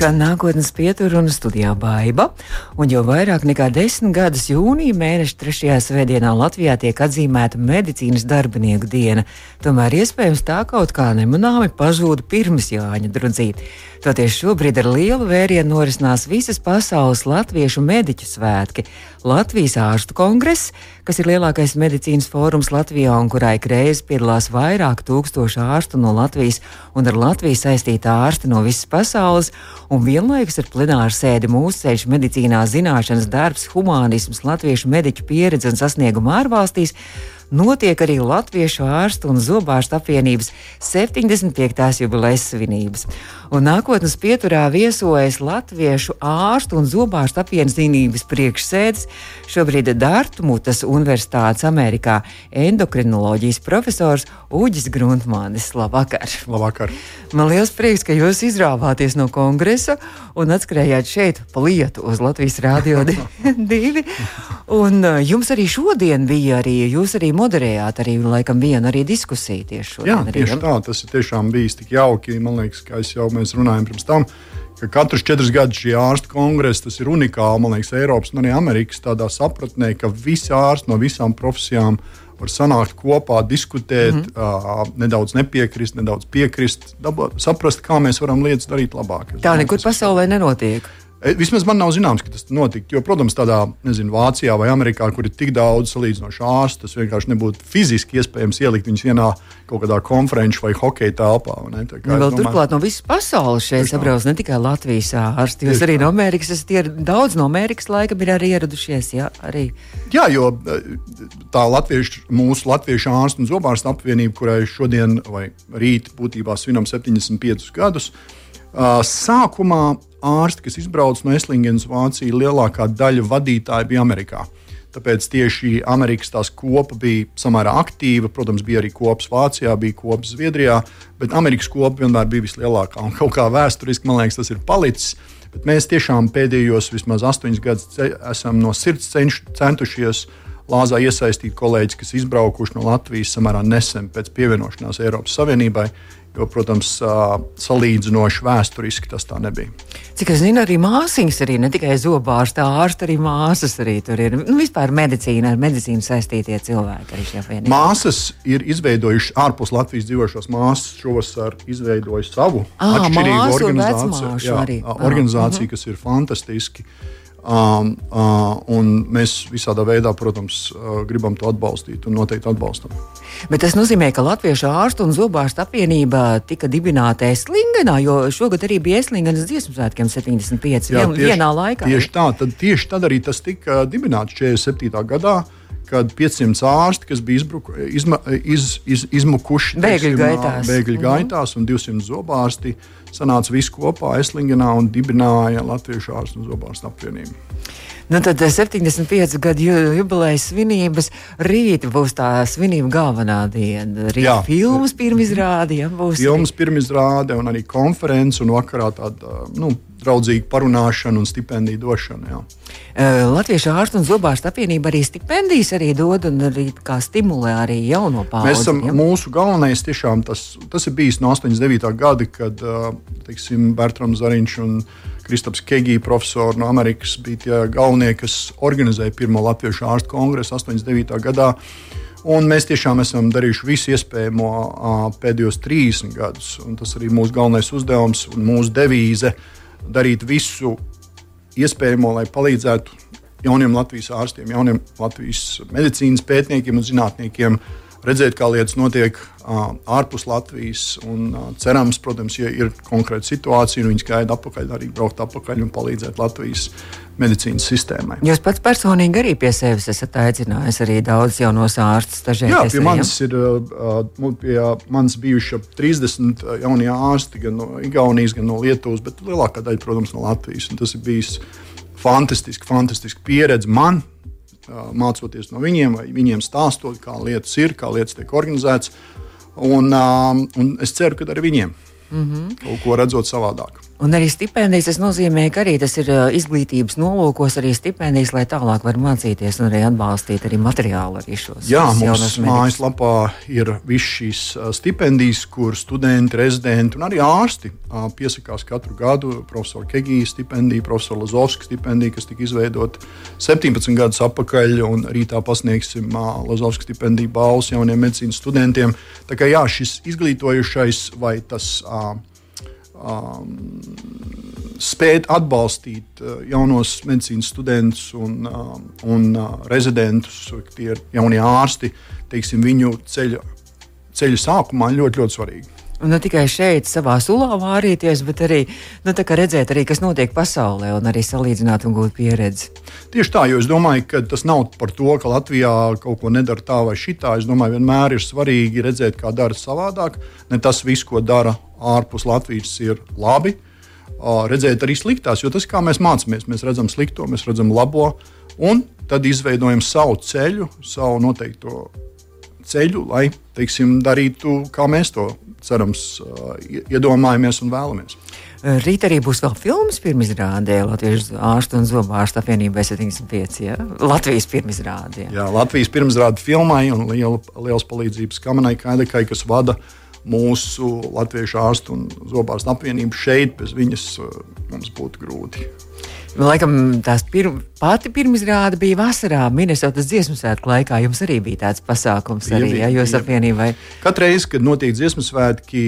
Skan nākotnes pietur un studijā baiva, un jau vairāk nekā desmit gadus jūnija mēneša trešajā svētdienā Latvijā tiek atzīmēta medicīnas darbinieku diena. Tomēr iespējams tā kaut kā nemanāmi pazūda pirms Jāņa drudzīte. Toties šobrīd ar lielu vērienu norisinās visas pasaules latviešu mediķu svētki. Latvijas ārstu kongress, kas ir lielākais medicīnas fórums Latvijā un kurā ik reizi piedalās vairāk tūkstošu ārstu no Latvijas un ar Latviju saistītā ārsti no visas pasaules, un vienlaikus ar plenāru sēdi mūsu ceļš medicīnā zināšanas darbs, humanisms, latviešu mediķu pieredze un sasniegumu ārvalstīs notiek arī Latviešu ārstu un zobārstu apvienības 75. jubilejas svinības. Un nākotnes pieturā viesojas Latviešu ārstu un zobārstu apvienības priekšsēdis, šobrīd Dārtmutas Universitātes Amerikā endokrinoloģijas profesors Uģis Gruntmānis. Labvakar! Labvakar! Man liels prieks, ka jūs izrāvāties no kongresa un atskrējāt šeit pa lietu uz Latvijas Rādio 2. Un uh, jums arī šodien bija arī, jūs arī moderējāt arī laikam vienu arī diskusiju tieši šodien. Jā, arī, tieši tā, tas ir tiešām bijis tik jauki. Man liekas, ka jau mēs runājam pirms tam, ka katrs četrus gadus šī ārstu kongresa tas ir unikāli, man liekas, Eiropas un arī Amerikas tādā sapratnē, ka visi ārsti no visām profesijām var sanākt kopā, diskutēt, mm -hmm. uh, nedaudz nepiekrist, nedaudz piekrist, dabot, saprast, kā mēs varam lietas darīt labāk. Tā nekur pasaulē nenotiek. E, vismaz man nav zināms, ka tas notika. Jo, protams, tādā nezinu, Vācijā vai Amerikā, kur ir tik daudz salīdzinoši ārstu, tas vienkārši nebūtu fiziski iespējams ielikt viņus vienā kaut kādā konferenču vai hokeja telpā. Nu, domāju, turklāt no visas pasaules šeit sabrauc ne tikai Latvijas ārsti. Jūs arī no Amerikas esat ier, daudz no Amerikas laikam ir arī ieradušies. Jā, arī. jā jo e, tā latviešu, mūsu latviešu ārstu un zobārstu apvienība, kurai šodien vai rīt būtībā svinam 75 gadus. Sākumā ārsti, kas izbrauca no Eslingenas Vāciju, lielākā daļa vadītāji bija Amerikā. Tāpēc tieši Amerikas tās kopa bija samērā aktīva. Protams, bija arī kops Vācijā, bija kops Zviedrijā, bet Amerikas kopa vienmēr bija vislielākā. Un kaut kā vēsturiski, man liekas, tas ir palicis. Bet mēs tiešām pēdējos vismaz astoņus gadus esam no sirds cenš, centušies lāzā iesaistīt kolēģis, kas izbraukuši no Latvijas samērā nesen pēc pievienošanās Eiropas Savienībai. Jo, protams, salīdzinoši vēsturiski tas tā nebija. Cik es zinu, arī māsīņas, arī ne tikai zobārsta ārsta, arī māsas arī tur ir. Nu, vispār medicīna, ar medicīnu saistītie cilvēki arī šajā vienībā. Māsas ir izveidojušas ārpus Latvijas dzīvošos māsas šovasar izveidojuši savu à, atšķirīgu organizāciju, jā, arī. organizāciju, kas ir fantastiski. Uh, Um, uh, mēs visādā veidā, protams, uh, gribam to atbalstīt un noteikti atbalstam. Bet tas nozīmē, ka Latviešu ārstu un zobārstu apvienība tika dibināta Eslingenā, jo šogad arī bija Eslingenas dziesmu svētkiem 75. Jā, tieši, vienā laikā. Tieši tā, tad, tieši tad arī tas tika dibināts 47. gadā kad 500 ārsti, kas bija izbruku, izma, iz, iz, izmukuši bēgļu gaitās, bēgļu mhm. gaitās un 200 zobārsti, sanāca visi kopā Eslingenā un dibināja Latviešu ārstu un zobārstu apvienību. Nu, tad 75 eh, gadu jubilejas svinības rīt būs tā svinība galvenā diena. Rīt jā, filmas pirmizrāde, ja. Filmas pirmizrāde un arī konferences un vakarā tāda, nu, draudzīga parunāšana un stipendiju došana. Jā. Latviešu ārstu un zobārstu apvienība arī stipendijas arī dod un arī kā stimulē arī jauno paudzi. Mēs esam ja? mūsu galvenais tiešām tas, tas ir bijis no 89. gada, kad teiksim, Bertrams Zariņš un Kristaps Kegija, profesori no Amerikas, bija tie galvenie, kas organizēja pirmo Latviešu ārstu kongresu 89. gadā. Un mēs tiešām esam darījuši visu iespējamo pēdējos 30 gadus. Tas arī ir mūsu galvenais uzdevums un mūsu devīze darīt visu iespējamo, lai palīdzētu jauniem Latvijas ārstiem, jauniem Latvijas medicīnas pētniekiem un zinātniekiem redzēt, kā lietas notiek ārpus Latvijas. Un, cerams, protams, ja ir konkrēta situācija, viņi gaida atpakaļ, arī braukt atpakaļ un palīdzēt Latvijas medicīnas sistēmai. Jūs pats personīgi arī pie sevis esat aicinājis arī daudz jaunos ārstus. Jā, pie manis ir uh, pie manis bijuši ap 30 jaunie ārsti gan no Igaunijas, gan no Lietuvas, bet lielākā daļa, protams, no Latvijas. Un tas ir bijis fantastiski, fantastiski pieredze man, mācoties no viņiem, vai viņiem stāstot, kā lietas ir, kā lietas tiek organizētas. Un, un es ceru, ka arī viņiem mm -hmm. kaut ko redzot savādāk. Un arī stipendijas tas nozīmē, ka arī tas ir izglītības nolūkos, arī stipendijas, lai tālāk var mācīties un arī atbalstīt arī materiālu arī šos. Jā, mums mājaslapā ir viss šīs stipendijas, kur studenti, rezidenti un arī ārsti piesakās katru gadu. Profesora Kegija stipendija, profesora Lazovska stipendija, kas tika izveidota 17 gadus atpakaļ, un rītā pasniegsim Lazovska stipendiju balvas jauniem medicīnas studentiem. Tā kā jā, šis izglītojušais vai tas. Uh, um, spēt atbalstīt uh, jaunos medicīnas studentus un, uh, un uh, rezidentus, tie ir jaunie ārsti, teiksim, viņu ceļa, ceļa sākumā ļoti, ļoti svarīgi. Un ne tikai šeit, savā sulā vārīties, bet arī nu, redzēt, arī, kas notiek pasaulē, un arī salīdzināt un gūt pieredzi. Tieši tā, jo es domāju, ka tas nav par to, ka Latvijā kaut ko nedara tā vai šitā. Es domāju, vienmēr ir svarīgi redzēt, kā dara savādāk. Ne tas viss, ko dara ārpus Latvijas, ir labi. Redzēt arī sliktās, jo tas, kā mēs mācāmies, mēs redzam slikto, mēs redzam labo, un tad izveidojam savu ceļu, savu noteikto ceļu, lai teiksim, darītu, kā mēs to cerams, iedomājamies un vēlamies. Rīt arī būs vēl filmas pirmizrādē Latvijas ārstu un zobārstu apvienībai 75. Ja? Latvijas pirmizrādē. Jā, Latvijas pirmizrāde filmai un liela, liels palīdzības Kamanai Kaidekai, kas vada mūsu Latviešu ārstu un zobārstu apvienību šeit. Bez viņas mums būtu grūti. Laikam tās pir pati pirmizrāde bija vasarā, Minnesotas dziesmu svētku laikā. Jums arī bija tāds pasākums, bija, arī ja, jūs apvienībai. Katru reizi, kad notiek dziesmu svētki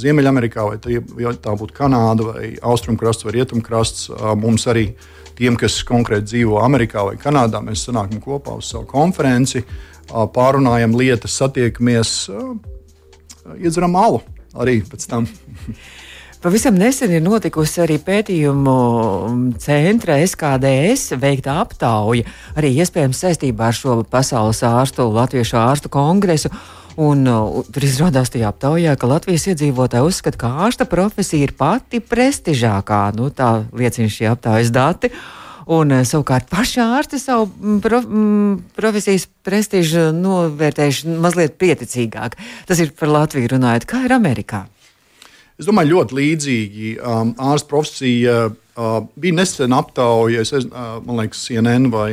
Ziemeļamerikā, vai tā, ja tā būtu Kanāda, vai Austrumkrasts, vai Rietumkrasts, mums arī tiem, kas konkrēti dzīvo Amerikā vai Kanādā, mēs sanākam kopā uz savu konferenci, pārunājam lietas, satiekamies, iedzeram malu arī pēc tam. Pavisam nesen ir notikusi arī pētījumu centra SKDS veikta aptauja, arī iespējams saistībā ar šo pasaules ārstu, Latviešu ārstu kongresu. Un, uh, tur izrādās tajā aptaujā, ka Latvijas iedzīvotāji uzskata, ka ārsta profesija ir pati prestižākā. Nu, tā liecina šie aptaujas dati. Un, uh, savukārt, paši ārsti savu mm, prof, mm, profesijas prestižu novērtējuši mazliet pieticīgāk. Tas ir par Latviju runājot, kā ir Amerikā. Es domāju, ļoti līdzīgi. Um, ārsta profesija uh, bija nesen aptauja, es, uh, man liekas, CNN vai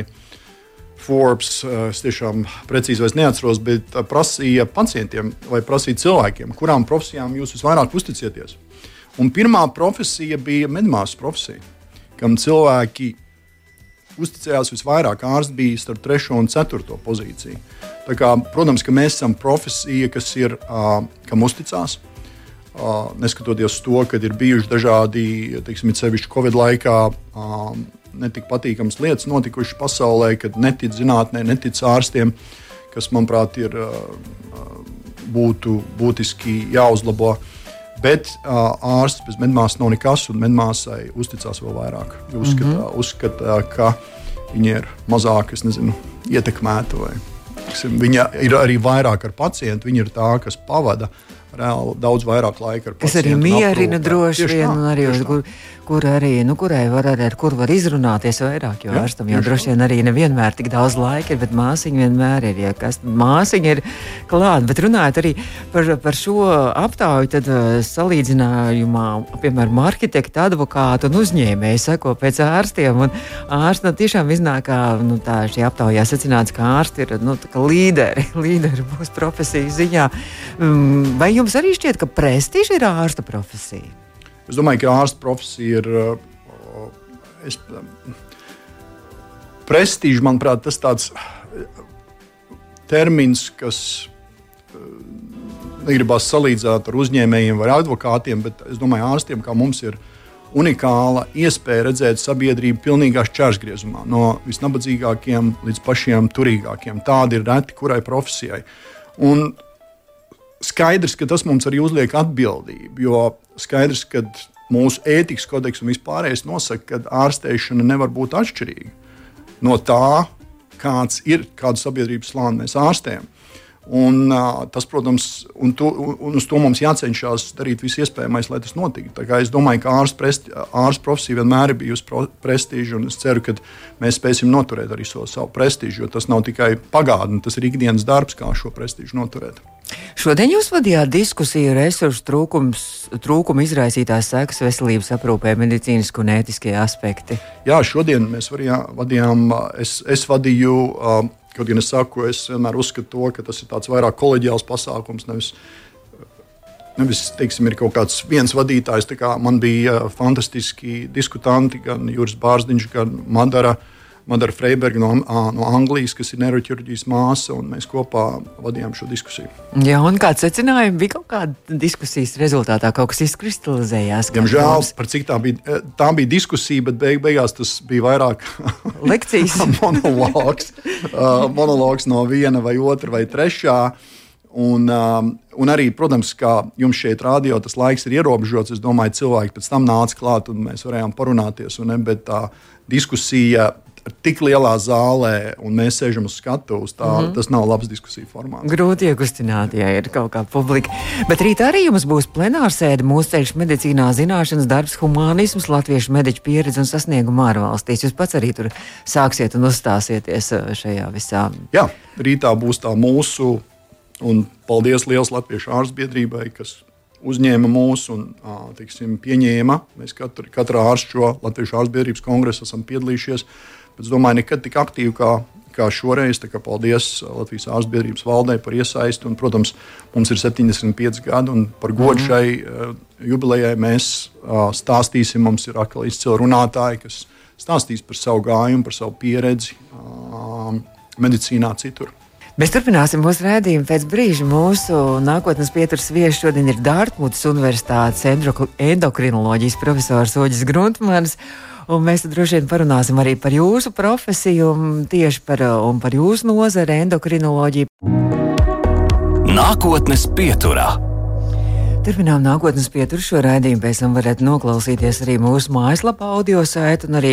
Forbes. Uh, es tiešām precīzi vairs neatceros, bet uh, prasīja pacientiem vai prasīja cilvēkiem, kurām profesijām jūs visvairāk uzticieties. Un pirmā profesija bija medmāsas profesija, kam cilvēki uzticējās visvairāk. Ārsts bija starp 3 un 4 pozīciju. Tā kā, protams, ka mēs esam profesija, kas ir, uh, kam uzticās. Uh, neskatoties to, ka ir bijuši dažādi, teiksim, sevišķi Covid laikā, netik patīkamas lietas notikušas pasaulē, kad netic zinātnē, netic ārstiem, kas, manuprāt, ir būtu būtiski jāuzlabo. Bet uh, ārsts bez medmāsas nav nekas, un medmāsai uzticās vēl vairāk. Uzskata, mm -hmm. uzskata ka viņa ir mazāk nezinu, ietekmēta. Vai, viņa ir arī vairāk ar pacientu. Viņa ir tā, kas pavada reāli daudz vairāk laika ar. Kas arī mierina droši vien, un arī uz, kur, arī, nu, kurai var arī, ar kur var izrunāties vairāk, jo ārstam jau droši vien arī nevienmēr tik daudz laika ir, bet māsiņa vienmēr ir, ja kas māsiņa ir klāt, bet runājot arī par, par šo aptauju, tad uh, salīdzinājumā, piemēram, arhitekta, advokātu un uzņēmēju sako pēc ārstiem, un ārsti nu, tiešām iznāk, kā, nu, tā šī aptaujā secināts, ka ārsti ir, nu, līderi, līderi mūsu profesijas ziņā. Um, vai jums arī šķiet, ka prestiži ir ārsta profesija? Es domāju, ka ārsta profesija ir. Uh, es, Prestižs, manuprāt, tas tāds uh, termins, kas negribas salīdzināt ar uzņēmējiem vai advokātiem, bet es domāju, ārstiem kā mums ir unikāla iespēja redzēt sabiedrību pilnīgā šķērsgriezumā, no visnabadzīgākiem līdz pašiem turīgākiem. Tāda ir reti kurai profesijai. Un skaidrs, ka tas mums arī uzliek atbildību, jo skaidrs, ka mūsu ētikas kodeks un vispārējais nosaka, ka ārstēšana nevar būt atšķirīga no tā, kāds ir, kādu sabiedrības slāni mēs ārstējam. Un, uh, tas, protams, un, to, un uz to mums jācenšas darīt visu iespējamais, lai tas notiktu. Es domāju, ka ārsta ārst profesija vienmēr ir bijusi prestiža, un es ceru, ka mēs spēsim noturēt arī so, savu prestižu, jo tas nav tikai pagātne, tas ir ikdienas darbs, kā šo prestižu noturēt. Šodien jūs vadījāt diskusiju resursu trūkums, trūkuma izraisītās sekas veselības aprūpē, medicīniski un ētiskie aspekti. Jā, šodien mēs varījā, vadījām, es, es vadīju, kaut gan es saku, es vienmēr uzskatu to, ka tas ir tāds vairāk koleģiāls pasākums, nevis Nevis, teiksim, ir kaut kāds viens vadītājs. Kā man bija fantastiski diskutanti, gan Juris Bārziņš, gan Madara. Uh, Madara Freiberga no, no Anglijas, kas ir neiroķirurģijas māsa, un mēs kopā vadījām šo diskusiju. Jā, un kāds secinājums bija kaut kāda diskusijas rezultātā, kaut kas izkristalizējās? Diemžēl, par cik tā bija, tā bija diskusija, bet beig, beigās tas bija vairāk lekcijas monologs, monologs no viena vai otra vai trešā. Un, un arī, protams, kā jums šeit rādījot, tas laiks ir ierobežots. Es domāju, cilvēki pēc tam nāca klāt un mēs varējām parunāties. Un, ne, bet tā diskusija tik lielā zālē, un mēs sēžam uz skatuves, tā, mm -hmm. tas nav labs diskusiju formāts. Grūti iekustināt, ja ir kaut kā publika. Bet rīt arī jums būs plenārsēde, mūsu ceļš medicīnā, zināšanas, darbs, humanisms, latviešu mediķu pieredze un sasnieguma ārvalstīs. Jūs pats arī tur sāksiet un uzstāsieties uh, šajā visā. Jā, rītā būs tā mūsu, un paldies liels Latviešu ārstbiedrībai, kas uzņēma mūs un tiksim, pieņēma. Mēs katru, katrā ārstu šo Latviešu ārstbiedrības kongresu esam piedalījušies. Es domāju, nekad tik aktīvi kā, kā šoreiz. Kā paldies Latvijas ārstbiedrības valdei par iesaisti. Un, protams, mums ir 75 gadi, un par godu mm. šai uh, jubilejai mēs uh, stāstīsim. Mums ir atkal izcili runātāji, kas stāstīs par savu gājumu, par savu pieredzi uh, medicīnā citur. Mēs turpināsim mūsu rādījumu pēc brīža. Mūsu nākotnes pieturas viesis šodien ir Dārtmutas Universitātes endokrinoloģijas profesors Oģis Gruntmans. Un mēs droši vien parunāsim arī par jūsu profesiju, tieši par, par jūsu nozari, endokrinoloģiju. Nākotnes pieturā. Turpinām nākotnes pieturu šo raidījumu. Pēc tam varat noklausīties arī mūsu mājaslapā, audio saiti un arī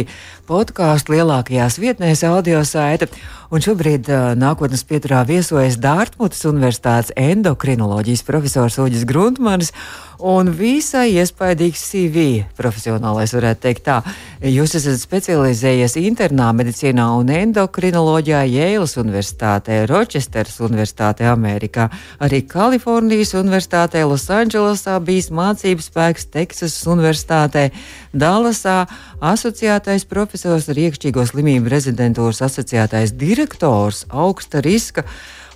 podkāstu lielākajās vietnēs, audio saiti. Un šobrīd uh, nākotnes pieturā viesojas Dārtmutas Universitātes endokrinoloģijas profesors Uģis Gruntmanis. Un visai iespaidīgs CV, profesionālais varētu teikt tā. Jūs esat specializējies internā medicīnā un endokrinoloģijā Jēlas Universitātē, Rochesteras Universitātē, Amerikā, arī Kalifornijas Universitātē, Losandželosā bijis mācības spēks Teksasas Universitātē, Dallasā, asociētais profesors ar iekšķīgo slimību rezidentūras asociētais direktors, augsta riska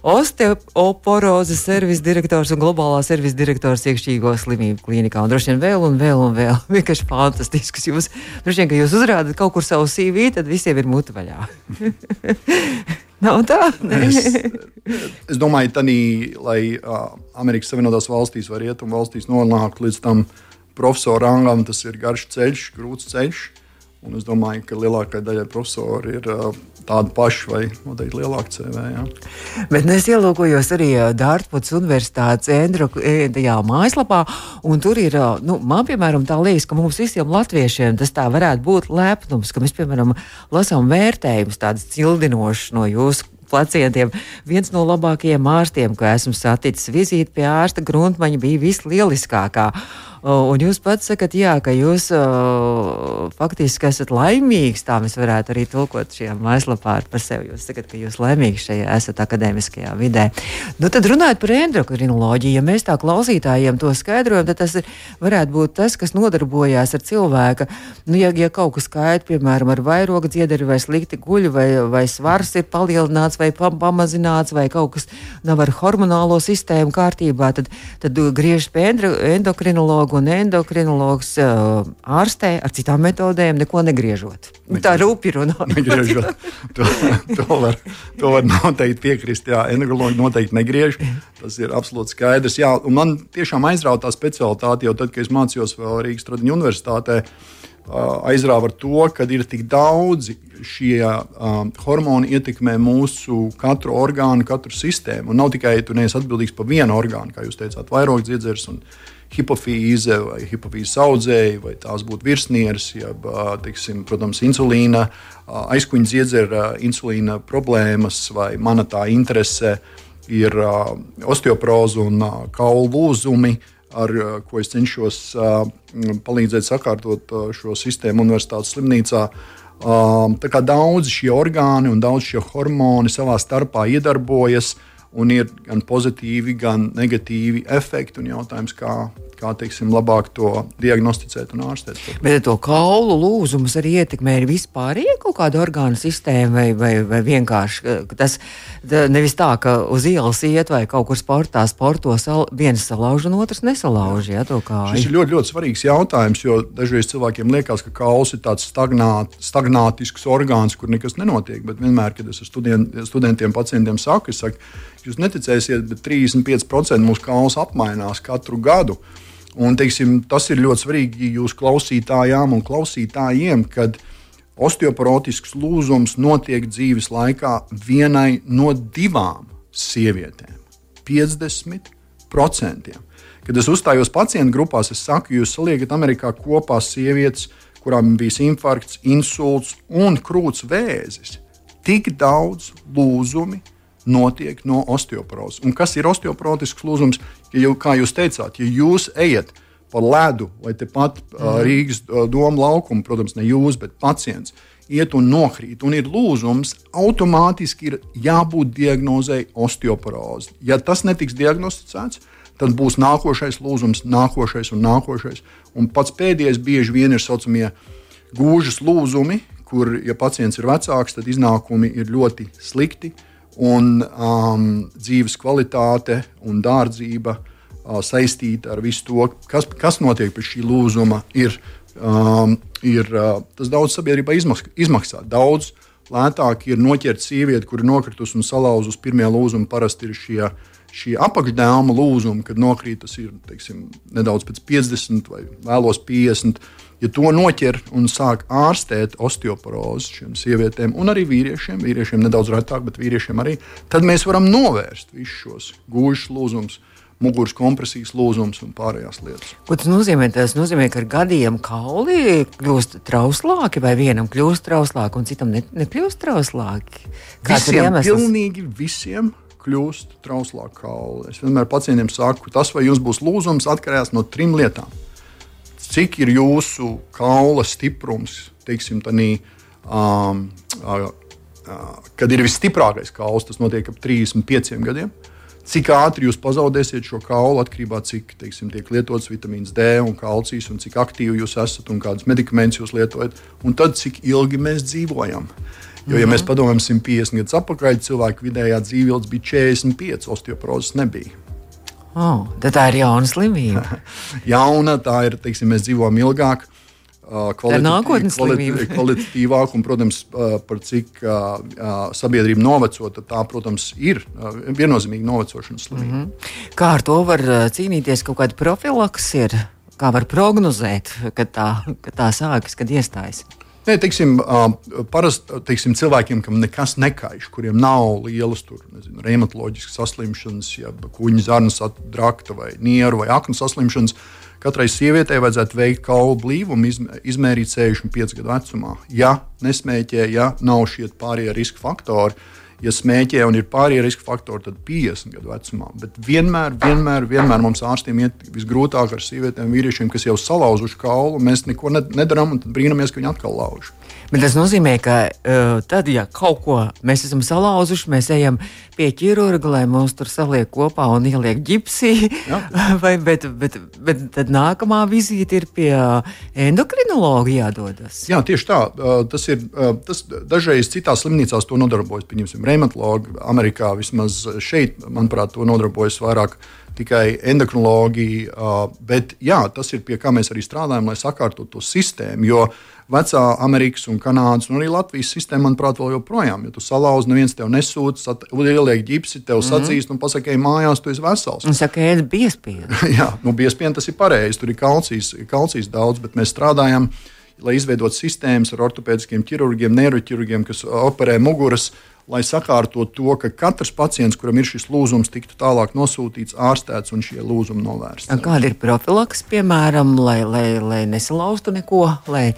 osteoporozes servisa direktors un globālā servisa direktors iekšķīgo slimību klīnikā. Un droši vien vēl un vēl un vēl. Vienkārši fantastisks. Jūs, droši vien, ka jūs uzrādat kaut kur savu CV, tad visiem ir mutu vaļā. Nav tā. es, es domāju, ka lai uh, Amerikas Savienotās valstīs vai Rietumu valstīs nonāktu līdz tam profesora rangam, tas ir garš ceļš, grūts ceļš. Un es domāju, ka lielākajai daļai profesori ir uh, tādu pašu vai noteikti lielāku CV. Jā. Bet nu, es ielūkojos arī Dārtaņas Universitātes Endrija mājaslapā, un tur ir, nu, man piemēram, tā liekas, ka mums visiem latviešiem tas tā varētu būt lepnums, ka mēs, piemēram, lasām vērtējumus tādus cildinošus no jūsu pacientiem. Viens no labākajiem ārstiem, ko esmu saticis, vizīte pie ārsta Gruntmaņa bija vislieliskākā. Un jūs pats sakat, jā, ka jūs uh, faktiski esat laimīgs. Tā mēs varētu arī tulkot šajā mājaslapā par sevi. Jūs sakat, ka jūs laimīgi šajā esat akadēmiskajā vidē. Nu, tad runājot par endokrinoloģiju, ja mēs tā klausītājiem to skaidrojam, tad tas ir, varētu būt tas, kas nodarbojās ar cilvēka. Nu, ja, ja kaut kas kaita, piemēram, ar vairogu dziedari vai slikti guļu, vai, vai svars ir palielināts vai pamazināts, vai kaut kas nav ar hormonālo sistēmu kārtībā, tad, tad griežas pie endokrinologa un endokrinologs uh, ārstē ar citām metodēm, neko negriežot. Negriežot. Tā rūpīgi runā. negriežot. To, to, var, to var noteikti piekrist. Jā, endokrinologi noteikti negriež. Tas ir absolūti skaidrs. Jā, man tiešām aizrauta tā specialitāte jau tad, kad es mācījos Rīgas Tradiņu universitātē. Aizrāva ar to, ka ir tik daudzi šie um, hormoni ietekmē mūsu katru orgānu, katru sistēmu. Un nav tikai tu neesi atbildīgs par vienu orgānu, kā jūs teicāt, vairāk dziedzers un hipofīze vai hipofīzes audzēji, vai tās būtu virsnieres, jeb, teiksim, protams, insulīna, aizkuņa dziedzera insulīna problēmas, vai mana tā interese ir osteoporoze un kaulu lūzumi, ar ko es cenšos palīdzēt sakārtot šo sistēmu universitātes slimnīcā. Tā kā daudz šie orgāni un daudz šie hormoni savā starpā iedarbojas, un ir gan pozitīvi, gan negatīvi efekti. Un jautājums, kā, kā teiksim, labāk to diagnosticēt un ārstēt. Bet to kaulu lūzumus arī ietekmē ir vispārīga kaut kāda orgānu sistēma, vai, vai, vai vienkārši tas nevis tā, ka uz ielas iet vai kaut kur sportā, sporto sal, viens salauž un otrs nesalauž. Jā. Šis ir ļoti, ļoti svarīgs jautājums, jo dažreiz cilvēkiem liekas, ka kauls ir tāds stagnāt, stagnātisks orgāns, kur nekas nenotiek. Bet vienmēr, kad es student, studentiem, pacientiem saku, es saku, jūs neticēsiet, bet 35% mūsu kauls apmainās katru gadu. Un, teiksim, tas ir ļoti svarīgi jūsu klausītājām un klausītājiem, kad osteoporotisks lūzums notiek dzīves laikā vienai no divām sievietēm. 50%. Kad es uzstājos pacientu grupās, es saku, jūs saliekat Amerikā kopā sievietes, kurām bija infarkts, insults un krūts vēzis. Tik daudz lūzumi notiek no osteoporozes. Un kas ir osteoporotisks lūzums? Ja jau, kā jūs teicāt, ja jūs ejat pa ledu vai tepat mm. Rīgas doma laukumu, protams, ne jūs, bet pacients. Iet un nokrīt, un ir lūzums, automātiski ir jābūt diagnozei osteoporoze. Ja tas netiks diagnosticēts, tad būs nākošais lūzums, nākošais un nākošais. Un pats pēdējais bieži vien ir saucamie gūžas lūzumi, kur, ja pacients ir vecāks, tad iznākumi ir ļoti slikti un um, dzīves kvalitāte un dārdzība uh, saistīta ar visu to, kas, kas notiek pēc šī lūzuma. Ir, um, ir, uh, tas daudz sabiedrībā izmaksā. izmaksā. Daudz lētāk ir noķert sievieti, kur ir nokritusi un salauzusi pirmie lūzumi. Parasti ir šie, šie apakšdēma lūzumi, kad nokrīt tas ir teiksim, nedaudz pēc 50 vai vēlos 50 ja to noķer un sāk ārstēt osteoporozi šiem sievietēm un arī vīriešiem, vīriešiem nedaudz retāk, bet vīriešiem arī, tad mēs varam novērst visus šos gūžas lūzumus. Muguras kompresijas lūzums un pārējās lietas. Ko tas nozīmē? Tas nozīmē, ka ar gadiem kauli kļūst trauslāki, vai vienam kļūst trauslāki, un citam ne, nekļūst trauslāki. Kāds visiem, ir iemesls? Pilnīgi visiem kļūst trauslāki kauli. Es vienmēr pacientiem saku, tas, vai jums būs lūzums, atkarīgs no trim lietām cik ir jūsu kaula stiprums, teiksim, tādī, um, uh, kad ir visstiprākais kauls, tas notiek ap 35 gadiem. Cik ātri jūs pazaudēsiet šo kaulu atkarībā no tā, cik teiksim, tiek lietots vitamīns D un kalcijs, un cik aktīvi jūs esat un kādus medikamentus jūs lietojat, un tad cik ilgi mēs dzīvojam. Jo, ja mm -hmm. mēs padomājam 150 gadus atpakaļ, cilvēku vidējā dzīvības bija 45, osteoporozes nebija. Oh, tā ir jauna slimība. jauna, tā ir, teiksim, mēs dzīvojam ilgāk. Kvalitatīv, kvalit, kvalitatīvāk, un, protams, par cik uh, sabiedrība noveco, tā, protams, ir uh, viennozīmīgi novecošanas slimība. Mm -hmm. Kā ar to var cīnīties? Kaut kāda profilaks ir, kā var prognozēt, kad tā, kad tā sākas, kad iestājas? Nē, teiksim, parasti teiksim, cilvēkiem, kam nekas nekaiš, kuriem nav lielas reumatoloģiskas saslimšanas, ja kuģa zarnas drakta vai nieru vai aknu saslimšanas, katrai sievietei vajadzētu veikt kaulu blīvumu, izmērīt 65 gadu vecumā. Ja nesmēķē, ja nav šie pārējie riska faktori, ja smēķē un ir pārējie riska faktori, tad 50 gadu vecumā. Bet vienmēr, vienmēr, vienmēr mums ārstiem iet visgrūtāk ar sievietēm, vīriešiem, kas jau salauzuši kaulu. Mēs neko nedarām, un brīnamies, ka viņi atkal lauž. Bet tas nozīmē, ka uh, tad, ja kaut ko mēs esam salauzuši, mēs ejam pie ķirurga, lai mūs tur saliek kopā un ieliek ģipsī. Vai, bet, bet, bet tad nākamā vizīte ir pie endokrinologa jādodas. Jā, tieši tā. Uh, tas ir tas dažreiz citās slimnīcās to nodarbojas. Pieņemsim, reumatologi Amerikā vismaz šeit, manuprāt, to nodarbojas vairāk tikai endokrinoloģija. Bet jā, tas ir pie kā mēs arī strādājam, lai sakārtotu to sistēmu. Jo vecā Amerikas un Kanādas un arī Latvijas sistēma, manuprāt, vēl joprojām, ja tu salauzi, neviens tev nesūta, ieliek ģipsi, tev mm sacīs, nu, pasakā, ej mājās, tu esi vesels. Un saka, ēd biespienu. jā, nu, biespienu tas ir pareizi, tur ir kalcijas, kalcijas daudz, bet mēs strādājam lai izveidotu sistēmas ar ortopēdiskiem ķirurgiem, neiroķirurgiem, kas operē muguras lai sakārtotu to, ka katrs pacients, kuram ir šis lūzums, tiktu tālāk nosūtīts, ārstēts un šie lūzumi novērsti. Kāda ir profilaks, piemēram, lai, lai, lai nesalaustu neko, lai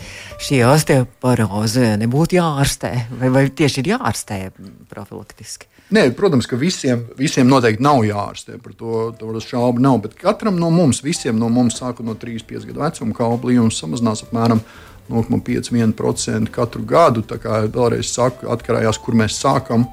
šī osteoporoze nebūtu jāārstē, vai, vai tieši ir jāārstē profilaktiski? Nē, protams, ka visiem, visiem noteikti nav jāārstē. Par to, to šaubu nav. Bet katram no mums, visiem no mums, sākot no 3-5 gadu vecuma, kaula blīvums samazinās apmēram 0,51% katru gadu. Tā kā vēlreiz saku, atkarājās, kur mēs sākam.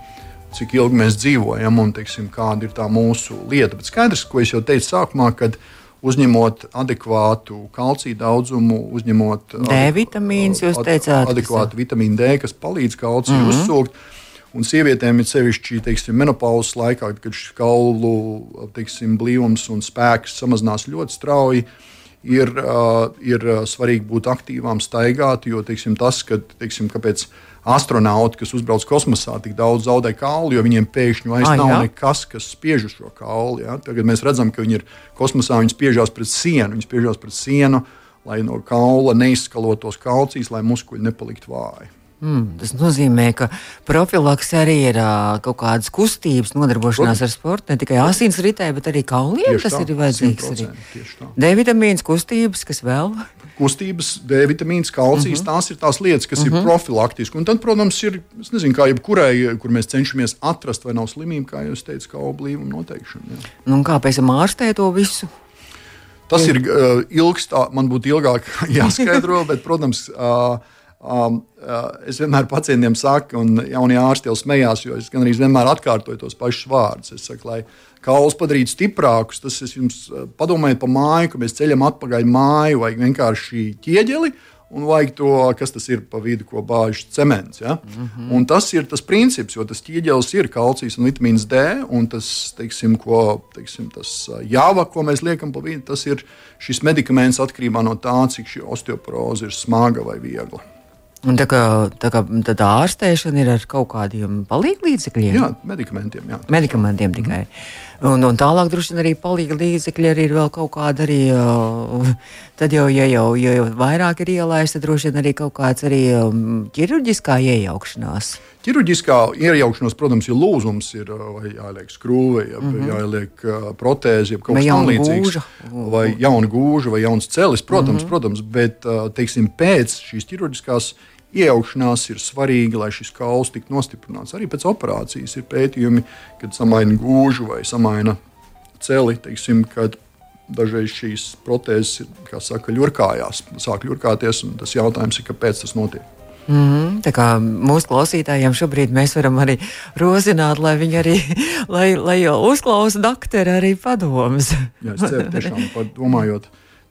cik ilgi mēs dzīvojam un teiksim, kāda ir tā mūsu lieta. Bet skaidrs, ko es jau teicu sākumā, kad uzņemot adekvātu kalcija daudzumu, uzņemot D vitamīns, jūs teicāt, adekvātu vitamīnu D, kas palīdz kalciju mm -hmm. uzsūkt. Un sievietēm ir sevišķi teiksim, menopauzes laikā, kad šis kaulu teiksim, blīvums un spēks samazinās ļoti strauji. Uh, ir svarīgi būt aktīvām, staigāt, jo teiksim, tas, ka, teiksim, kāpēc astronauti, kas uzbrauc kosmosā, tik daudz zaudē kaulu, jo viņiem pēkšņi vairs ah, nav jā. nekas, kas spiež uz šo kaulu. Ja? Tagad mēs redzam, ka viņi ir kosmosā, viņi spiežās pret sienu, viņi spiežās pret sienu, lai no kaula neizskalotos kalcijas, lai muskuļi nepaliktu vāji. Mm, tas nozīmē, ka profilaks arī ir uh, kaut kādas kustības, nodarbošanās Protams. ar sportu, ne tikai asins ritē, bet arī kauliem. Tas tā, ir vajadzīgs. D vitamīns, kustības, kas vēl? Kustības, D vitamīns, kalcijs, uh mhm. -huh. tās ir tās lietas, kas uh -huh. ir mhm. profilaktiski. Un tad, protams, ir, es nezinu, kā jebkurai, kur mēs cenšamies atrast, vai nav slimība, kā jūs teicāt, kā oblīvuma noteikšana. Jā. Nu, kā pēc tam ārstē to visu? Tas ir uh, ilgs, tā, man būtu ilgāk jāskaidro, bet, protams, uh, Um, uh, es vienmēr pacientiem saku, un jaunie ārsti jau smējās, jo es gan arī vienmēr atkārtoju tos pašus vārdus. Es saku, lai kaulus padarītu stiprākus, tas es jums uh, padomāju par māju, ka mēs ceļam atpakaļ māju, vajag vienkārši ķieģeli. Un vajag to, kas tas ir pa vidu, ko bāž cements. Ja? Mm -hmm. Un tas ir tas princips, jo tas ķieģelis ir kalcijs un vitamīns D. Un tas, teiksim, ko, teiksim, tas uh, jāva, ko mēs liekam pa vidu, tas ir šis medikaments atkarībā no tā, cik šī osteoporoze ir smaga vai viegla. Un tā kā, tā kā tā ārstēšana ir ar kaut kādiem palīdzekļiem? Jā, medikamentiem. Jā. Medikamentiem tikai. Mm. Un, un tālāk droši vien arī palīga līdzekļi arī ir vēl kaut kāda arī. Tad jau, ja jau, ja jau vairāk ir ielaista, droši vien arī kaut kāds arī um, ķirurģiskā iejaukšanās. Ķirurģiskā iejaukšanās, protams, ir lūzums, ir vai jāliek skrūve, ja, mm -hmm. jāliek uh, protēzi, kaut kas tamlīdzīgs. Vai jauna gūža, vai jauns celis, protams, mm -hmm. protams bet uh, teiksim, pēc šīs ķirurģiskās iejaukšanās ir svarīga, lai šis kauls tiktu nostiprināts. Arī pēc operācijas ir pētījumi, kad samaina gūžu vai samaina celi, teiksim, kad dažreiz šīs protēzes ir, kā saka, ļurkājās, sāk ļurkāties, un tas jautājums ir, kāpēc tas notiek. Mm -hmm. Tā kā mūsu klausītājiem šobrīd mēs varam arī rozināt, lai viņi arī lai, lai uzklausa doktoru arī padomus. Jā, es ceru, tiešām domājot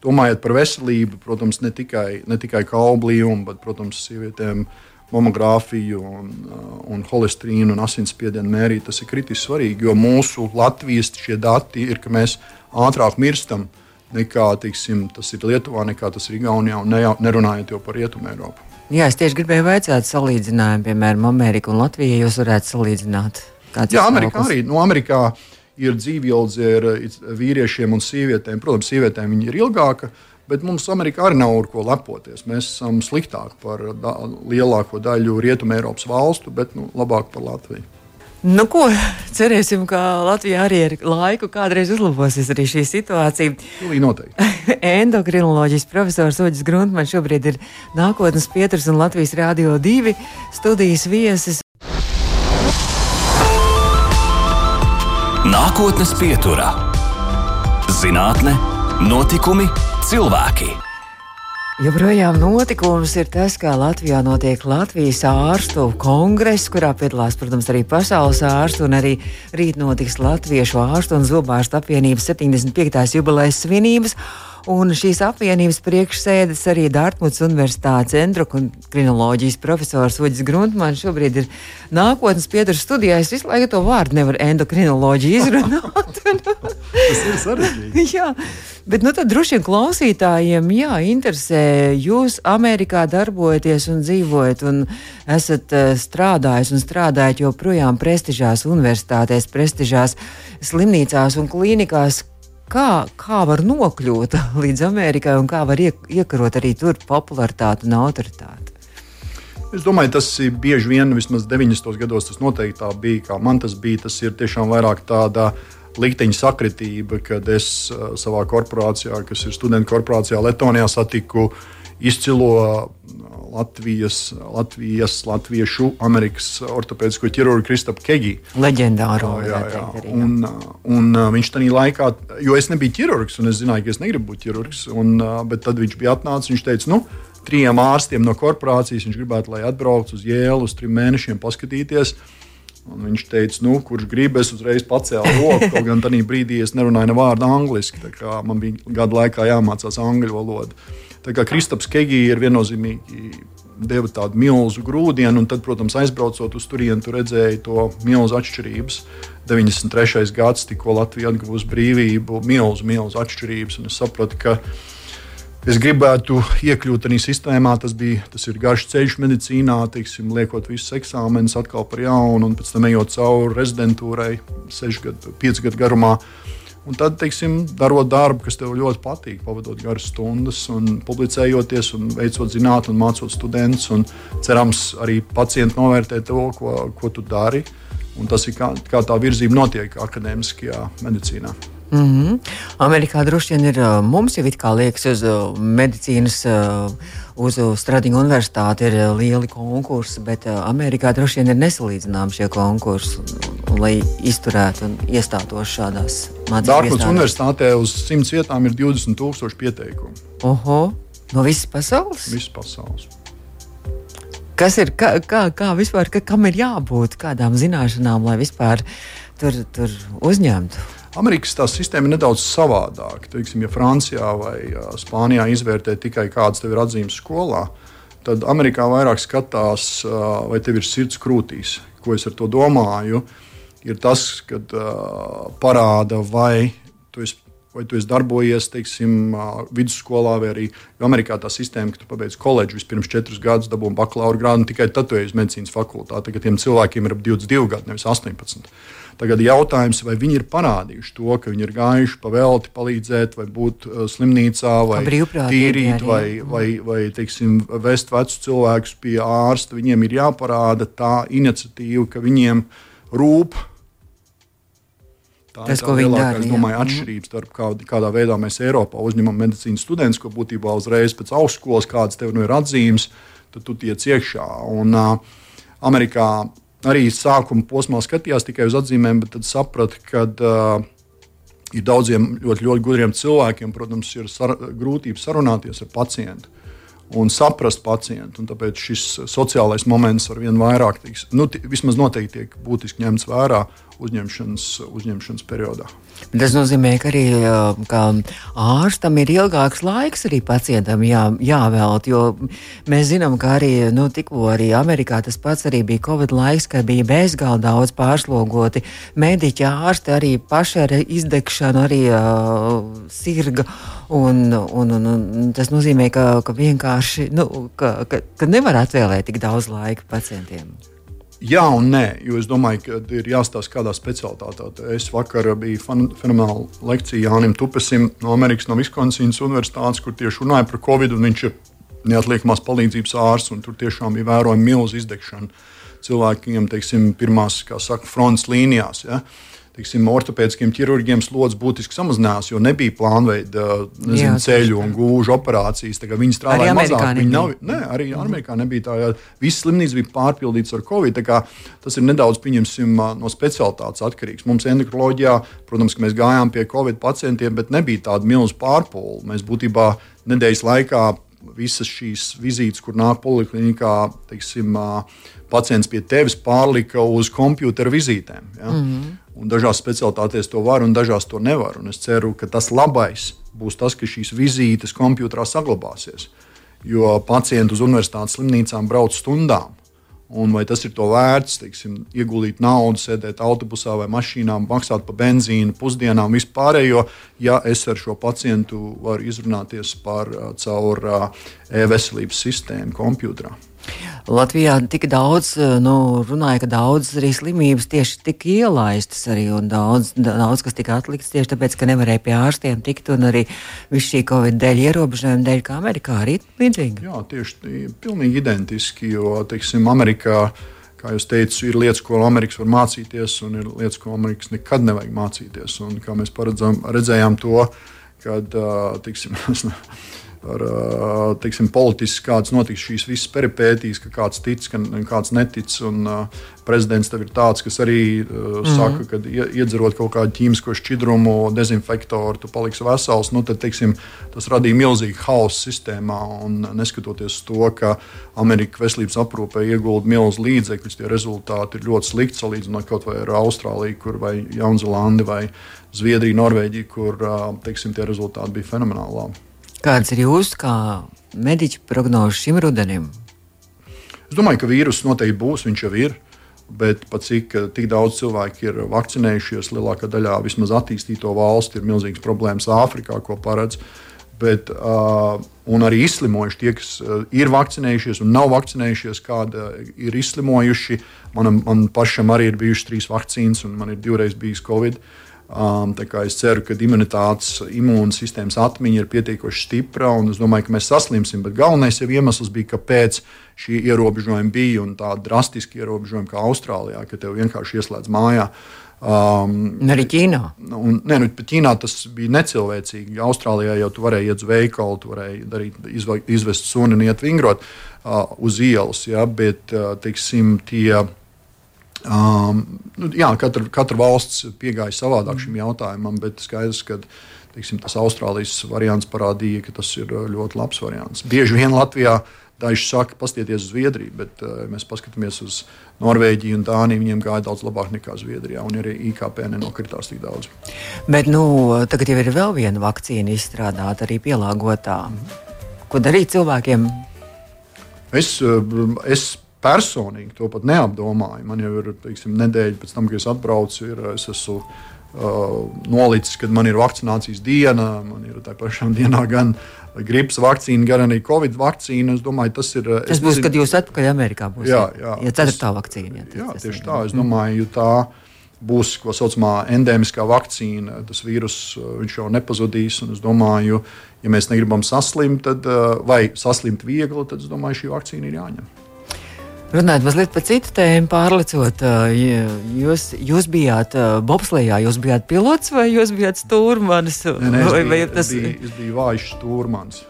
domājot par veselību, protams, ne tikai, ne tikai kaublījumu, bet, protams, sievietēm mamogrāfiju un, uh, un holesterīnu un asinsspiedienu mērīt. Tas ir kritiski svarīgi, jo mūsu Latvijas šie dati ir, ka mēs ātrāk mirstam nekā tiksim, tas ir Lietuvā, nekā tas ir Igaunijā, un ne, nerunājot jau par Rietumu Eiropu. Jā, es tieši gribēju jautāt salīdzinājumu, piemēram, Ameriku un Latviju. Jūs varētu salīdzināt, kāds Jā, Amerikā arī. No nu, Amerikā ir dzīvjauldze ar vīriešiem un sievietēm. Protams, sievietēm viņa ir ilgāka, bet mums Amerikā arī nav ar ko lepoties. Mēs esam sliktāki par da lielāko daļu Rietumē Eiropas valstu, bet nu, labāk par Latviju. Nu, ko cerēsim, ka Latvijā arī ar laiku kādreiz uzlabosies arī šī situācija. Pilnīgi noteikti. Endokrinoloģijas profesors Oģis Gruntmans šobrīd ir nākotnes pieturs un Latvijas Rādio 2 studijas viesis. Nākotnes pieturā - zinātne, notikumi, cilvēki. Joprojām notikums ir tas, kā Latvijā notiek Latvijas ārstu kongress, kurā piedalās, protams, arī pasaules ārstu, un arī rīt notiks Latviešu ārstu un zobārstu apvienības 75. jubilejas svinības. Un šīs apvienības priekšsēdes arī Dārtmuts Universitātes endokrinoloģijas profesors Uģis Gruntmans šobrīd ir nākotnes pieturas studijā. Es visu laiku to vārdu nevaru endokrinoloģiju izrunāt. Tas ir sarežģīti. jā, bet nu tad droši vien klausītājiem jā, interesē. Jūs Amerikā darbojaties un dzīvojat un esat uh, strādājis un strādājat joprojām prestižās universitātēs, prestižās slimnīcās un klīnikās Kā, kā var nokļūt līdz Amerikai un kā var iekarot arī tur popularitāti un autoritāti? Es domāju, tas ir bieži vien, vismaz 90. gados, tas noteikti tā bija. Kā man tas bija, tas ir tiešām vairāk tāda likteņa sakritība, kad es uh, savā korporācijā, kas ir studentu korporācijā Latvijā, satiku izcilo Latvijas, Latvijas, Latviešu, Amerikas ortopēdisko ķirurgu Kristapu Kegi. Leģendāro. Jā, jā, jā. Un, un uh, viņš tajā laikā, jo es nebiju ķirurgs, un es zināju, ka es negribu būt ķirurgs, un, uh, bet tad viņš bija atnācis, viņš teica, nu, trijiem ārstiem no korporācijas viņš gribētu, lai atbrauc uz Jēlu uz trim mēnešiem paskatīties. Un viņš teica, nu, kurš grib, es uzreiz pacēlu roku. Kaut gan tajā brīdī es nerunāju ne vārdu angliski. Man bija gadu laikā jāmācās angļu valoda. Kristaps Kegī ir viennozīmīgi deva tādu milzu grūdienu, un tad, protams, aizbraucot uz turieni, tu redzēji to milzu atšķirības. 93. gads, tikko Latvija atguvusi brīvību, milzu, milzu atšķirības. Un es sapratu, ka es gribētu iekļūt tajā sistēmā. Tas, bija, tas garš ceļš medicīnā, teiksim, liekot visus eksāmenus atkal par jaunu, un pēc tam ejot cauri rezidentūrai, 6 gadu, 5 gadu garumā. Un tad, teiksim, darot darbu, kas tev ļoti patīk, pavadot garas stundas, un publicējoties, un veicot zinātnē, un mācot studentus. Un cerams, arī pacienti novērtē to, ko, ko tu dari. Un tas ir kā, kā tā virzība notiek akadēmiskajā medicīnā. Mm -hmm. Amerikā droši vien ir mums jau it kā liekas uz medicīnas, uz Stradinga universitāti ir lieli konkursi, bet Amerikā droši vien ir nesalīdzināmi šie konkursi, lai izturētu un iestātos šādās mācībās. Dārgājas universitātē uz simts vietām ir 20 tūkstoši pieteikumu. Oho, no visas pasaules? Visas pasaules. Kas ir, kā, kā, kā vispār, ka, kam ir jābūt, kādām zināšanām, lai vispār tur, tur uzņemtu? Amerikas tā sistēma ir nedaudz savādāka. Teiksim, ja Francijā vai Spānijā izvērtē tikai kādas tev ir atzīmes skolā, tad Amerikā vairāk skatās, vai tev ir sirds krūtīs. Ko es ar to domāju? Ir tas, kad uh, parāda, vai tu esi vai tu esi darbojies teiksim, vidusskolā, vai arī Amerikā tā sistēma, ka tu pabeidz koledžu vispirms četrus gadus, dabūji bakalaura grādu, un tikai tad tu ej uz medicīnas fakultāti. Tagad tiem cilvēkiem ir ap 22 gadi, nevis 18. Tagad jautājums, vai viņi ir parādījuši to, ka viņi ir gājuši pa velti palīdzēt, vai būt uh, slimnīcā, vai tīrīt, vai, vai, vai teiksim, vest vecus cilvēkus pie ārsta. Viņiem ir jāparāda tā iniciatīva, ka viņiem rūp. Tā Tas, ir tā lielākā domāju, atšķirība starp kā, kādā veidā mēs Eiropā uzņemam medicīnas studentus, ko būtībā uzreiz pēc augstskolas kādas tev nu ir atzīmes, tad tu tiec iekšā. Un, uh, Amerikā arī sākuma posmā skatījās tikai uz atzīmēm, bet tad sapratu, ka uh, ir daudziem ļoti, ļoti gudriem cilvēkiem, protams, ir sar grūtības sarunāties ar pacientu un saprast pacientu. Un tāpēc šis sociālais moments ar vien vairāk tiks, nu, vismaz noteikti tiek būtiski ņemts vērā uzņemšanas, uzņemšanas periodā. Tas nozīmē, ka arī ka ārstam ir ilgāks laiks arī pacientam jā, jāvēlt, jo mēs zinām, ka arī nu, tikko arī Amerikā tas pats arī bija Covid laiks, kad bija bezgalīgi daudz pārslogoti mediķi, ārsti arī paši ar izdegšanu, arī uh, sirga. Un, un, un, un tas nozīmē, ka, ka vienkārši nu, ka, ka, ka nevar atvēlēt tik daudz laika pacientiem. Jā, un nē, jo es domāju, ka ir jāstāsta, kādā specialitātē. Es vakar biju fenomenāla lekcija Jānim Tupesim no Amerikas, no Viskonsīnas Universitātes, kur tieši runāja par Covid. Viņš ir neatliekamās palīdzības ārsts, un tur tiešām bija vērojama milzīga izdegšana cilvēkiem, teiksim, pirmās, kā saka, frontes līnijās. Ja? Uh, teiksim, ortopēdiskiem ķirurģiem slodzi būtiski samazinājās, jo nebija plānveida nezinu, Jā, ceļu un gūžu operācijas. Viņi strādāja mazāk. Viņi nav, ne, arī mm. Amerikā nebija tā, ka visas slimnīcas bija pārpildītas ar covid. Tas ir nedaudz no specialitātes atkarīgs. Mums endokrinoloģijā, protams, mēs gājām pie covid pacientiem, bet nebija tāda milzīga pārpūle. Mēs būtībā nedēļas laikā visas šīs vizītes, kur nāk poliklinikā, teiksim, pacients pie tevis pārlika uz kompjutora vizītēm. Ja? Mm -hmm. Un dažās specialitātēs to var, un dažās to nevar. Un es ceru, ka tas labais būs tas, ka šīs vizītes kompjutorā saglabāsies. Jo pacienti uz universitātes slimnīcām brauc stundām. Un vai tas ir to vērts, teiksim, ieguldīt naudu, sēdēt autobusā vai mašīnā, maksāt par benzīnu, pusdienām, vispārējo, ja es ar šo pacientu varu izrunāties par caur e-veselības sistēmu, kompjutorā. Latvijā tik daudz eh, nu, runāja, ka daudz arī slimības tieši tika ielaistas arī un daudz, daudz kas tika atlikts tieši tāpēc, ka nevarēja pie ārstiem tikt un arī viss šī Covid dēļ ierobežojuma dēļ, kā Amerikā arī līdzīgi. Jā, tieši pilnīgi identiski, jo, teiksim, Amerikā. Kā jau teicu, ir lietas, ko Amerikas var mācīties, un ir lietas, ko Amerikas nekad nevajag mācīties. Un, kā mēs paredzam, redzējām to, kad, tiksim, par teiksim, politiskas kādas notiks šīs visas peripētīs, ka kāds tic, ka kāds netic. Un, uh, prezidents tev ir tāds, kas arī uh, mm. saka, ka iedzerot kaut kādu ķīmisko šķidrumu, dezinfektoru, tu paliksi vesels. Nu, tad, teiksim, tas radīja milzīgu hausu sistēmā. Un, neskatoties to, ka Amerikas veselības aprūpē iegulda milzu līdzekļus, tie rezultāti ir ļoti slikti salīdzinot kaut vai ar Austrāliju, kur vai Jaunzēlandi vai Zviedriju, Norvēģiju, kur teiksim, tie rezultāti bija fenomenāli. Kāds ir jūsu kā mediķa prognozes šim rudenim? Es domāju, ka vīruss noteikti būs, viņš jau ir. Bet pat cik tik daudz cilvēku ir vakcinējušies, lielākā daļā vismaz attīstīto valstu ir milzīgas problēmas Āfrikā, ko paredz. Bet, uh, arī izslimojuši tie, kas uh, ir vakcinējušies un nav vakcinējušies, kāda ir izslimojuši. Manam, man pašam arī ir bijušas trīs vakcīnas, un man ir divreiz bijis Covid. Uh, Um, es ceru, ka imunitātes, imūnsistēmas atmiņa ir pietiekoši stipra, un es domāju, ka mēs saslimsim. Bet galvenais jau iemesls bija, kāpēc šī ierobežojuma bija un tāda drastiska ierobežojuma kā Austrālijā, ka tev vienkārši ieslēdz mājā. Um, arī Ķīnā. Un, ne, nu, Ķīnā tas bija necilvēcīgi. Austrālijā jau tu varēji iet uz veikalu, tu varēji darīt, izvest suni un iet vingrot uh, uz ielas. Ja, bet, uh, teiksim, tie, Um, nu, jā, katra, katra valsts piegāja savādāk šim jautājumam, bet skaidrs, ka teiksim, tas Austrālijas variants parādīja, ka tas ir uh, ļoti labs variants. Bieži vien Latvijā daži saka, paskatieties uz Zviedriju, bet, uh, mēs paskatāmies uz Norvēģiju un Dāniju, viņiem gāja daudz labāk nekā Zviedrijā, un arī IKP nenokritās tik daudz. Bet nu, tagad jau ir vēl viena vakcīna izstrādāta, arī pielāgotā. Ko darīt cilvēkiem? Es, uh, es personīgi to pat neapdomāju. Man jau ir teiksim, nedēļa pēc tam, kad es atbraucu, ir, es esmu uh, nolicis, kad man ir vakcinācijas diena. Man ir tā pašā dienā gan gripas vakcīna, gan arī covid vakcīna. Es domāju, tas ir. Tas būs, nezinu, kad jūs atpakaļ Amerikā būsiet. Jā, jā, ja ceturtā vakcīna. Jā, tas, jā tieši tā. Es domāju, tā būs tā saucamā endēmiskā vakcīna. Tas vīrus jau nepazudīs. Es domāju, ja mēs negribam saslimt, tad, vai saslimt viegli, tad es domāju, šī vakcīna ir jāņem. Runājot mazliet par citu tēmu, pārlecot, jūs, jūs bijāt bobslējā, jūs bijāt pilots vai jūs bijāt stūrmanis? Nē, es, biju, vai tas... es, biju, es biju vājš stūrmanis.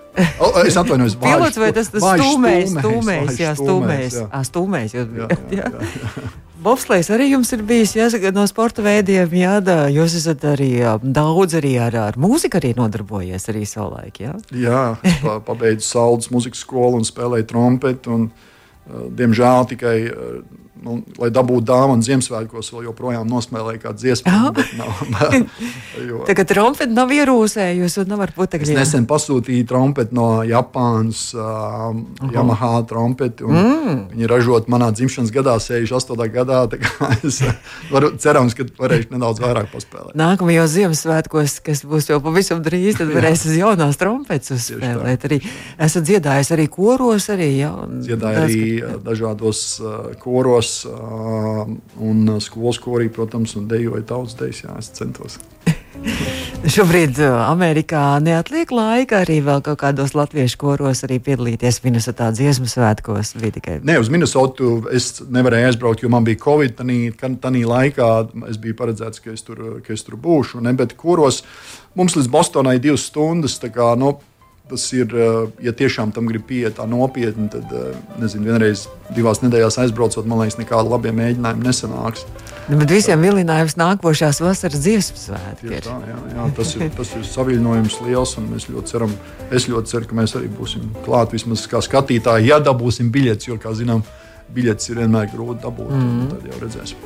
O, es atvainojos, pilots vai tas, tas stūmējs, stūmējs, jā, stūmējs, jā, stūmējs. Jūs bijāt, jā, jā. jā. Bobslēgs arī jums ir bijis jāsaka, no sporta veidiem. Jā, da, jūs esat arī daudz arī ar, ar mūziku arī nodarbojies arī savulaik. Jā, jā pabeidzu Saldus muzikas skolu un spēlēju trompeti. Un, uh, diemžēl tikai nu, lai dabūtu dāvanu Ziemassvētkos, vēl joprojām nosmēlēja kādu dziesmu. Tagad trompeti nav ierūsējusi un nevar putekļi. Es nesen pasūtīju trompeti no Japānas, uh, Yamaha trompeti. Mm. Viņi ražot manā dzimšanas gadā, 68. gadā. Es varu, cerams, ka varēšu nedaudz vairāk paspēlēt. Nākamajos Ziemassvētkos, kas būs jau pavisam drīz, tad varēs uz jaunās trompetes uzspēlēt. Arī esat dziedājis arī koros. Arī, ja, Dziedāju arī dažādos uh, koros un skolas korī, protams, un dejoja tautas dejas. Jā, es centos. Šobrīd Amerikā neatliek laika arī vēl kaut kādos latviešu koros piedalīties Minnesotā dziesmu svētkos. Tikai... Nē, uz Minnesotu es nevarēju aizbraukt, jo man bija Covid. Tanī laikā es biju paredzēts, ka es tur, ka es tur būšu. Ne, bet koros mums līdz Bostonai divas stundas. Kā, nu, Tas ir, eh, ja tiešām tam grib pieiet tā nopietni, tad, eh, nezinu, vienreiz divās nedēļās aizbraucot, man liekas, nekāda labie mēģinājumi nesanāks. Nu, bet visiem vilinājums nākošās vasaras dziesmu svētki. Tā, jā, jā, tas, ir, tas ir saviļņojums liels, un mēs ļoti ceram, es ļoti ceru, ka mēs arī būsim klāt vismaz kā skatītāji, ja dabūsim biļetes, jo, kā zinām, biļetes ir vienmēr grūti dabūt. Mm. Tad jau redzēsim.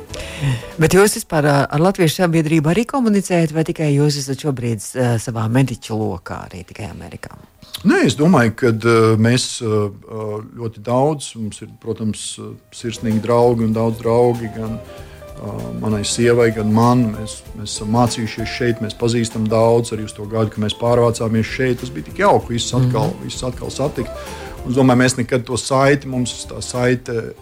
Bet jūs vispār ar Latviešu sabiedrību arī komunicējat, vai tikai jūs esat šobrīd savā mediķu lokā, arī tikai Amerikā? Nē, es domāju, ka uh, mēs uh, ļoti daudz, mums ir, protams, sirsnīgi draugi un daudz draugi. Gan, uh, manai sievai, gan man. Mēs, mēs esam mācījušies šeit, mēs pazīstam daudz arī uz to gadu, kad mēs pārvācāmies šeit. Tas bija tik jauki, visus atkal, mm -hmm. visus atkal satikt. Un, es domāju, mēs nekad to saiti, mums tā saite,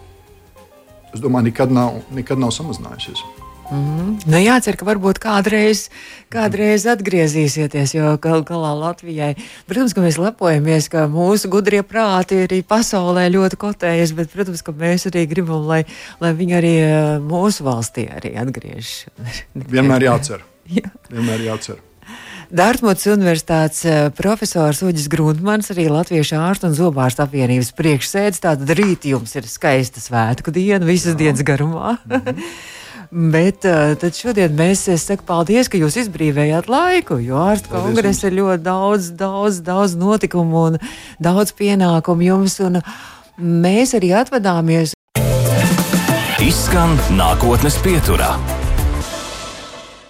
es domāju, nekad nav, nekad nav samazinājusies. Mm -hmm. nu, jācer, ka varbūt kādreiz, kādreiz atgriezīsieties, jo galu galā Latvijai, protams, ka mēs lepojamies, ka mūsu gudrie prāti arī pasaulē ļoti kotējas, bet, protams, ka mēs arī gribam, lai, lai viņi arī eh, mūsu valstī arī atgriežas. Vienmēr jācer. Jā. Vienmēr jācer. Dārtmots Universitātes eh, profesors Uģis Grundmans, arī Latviešu ārstu un zobārstu apvienības priekšsēdis. Tātad rīt jums ir skaista svētku diena, visas Jā. dienas garumā. Mm -hmm. Bet uh, tad šodien mēs sakām paldies, ka jūs izbrīvējāt laiku, jo ārstu kongresa ir ļoti daudz, daudz, daudz notikumu un daudz pienākumu jums. Mēs arī atvadāmies. Izskan nākotnes pieturā.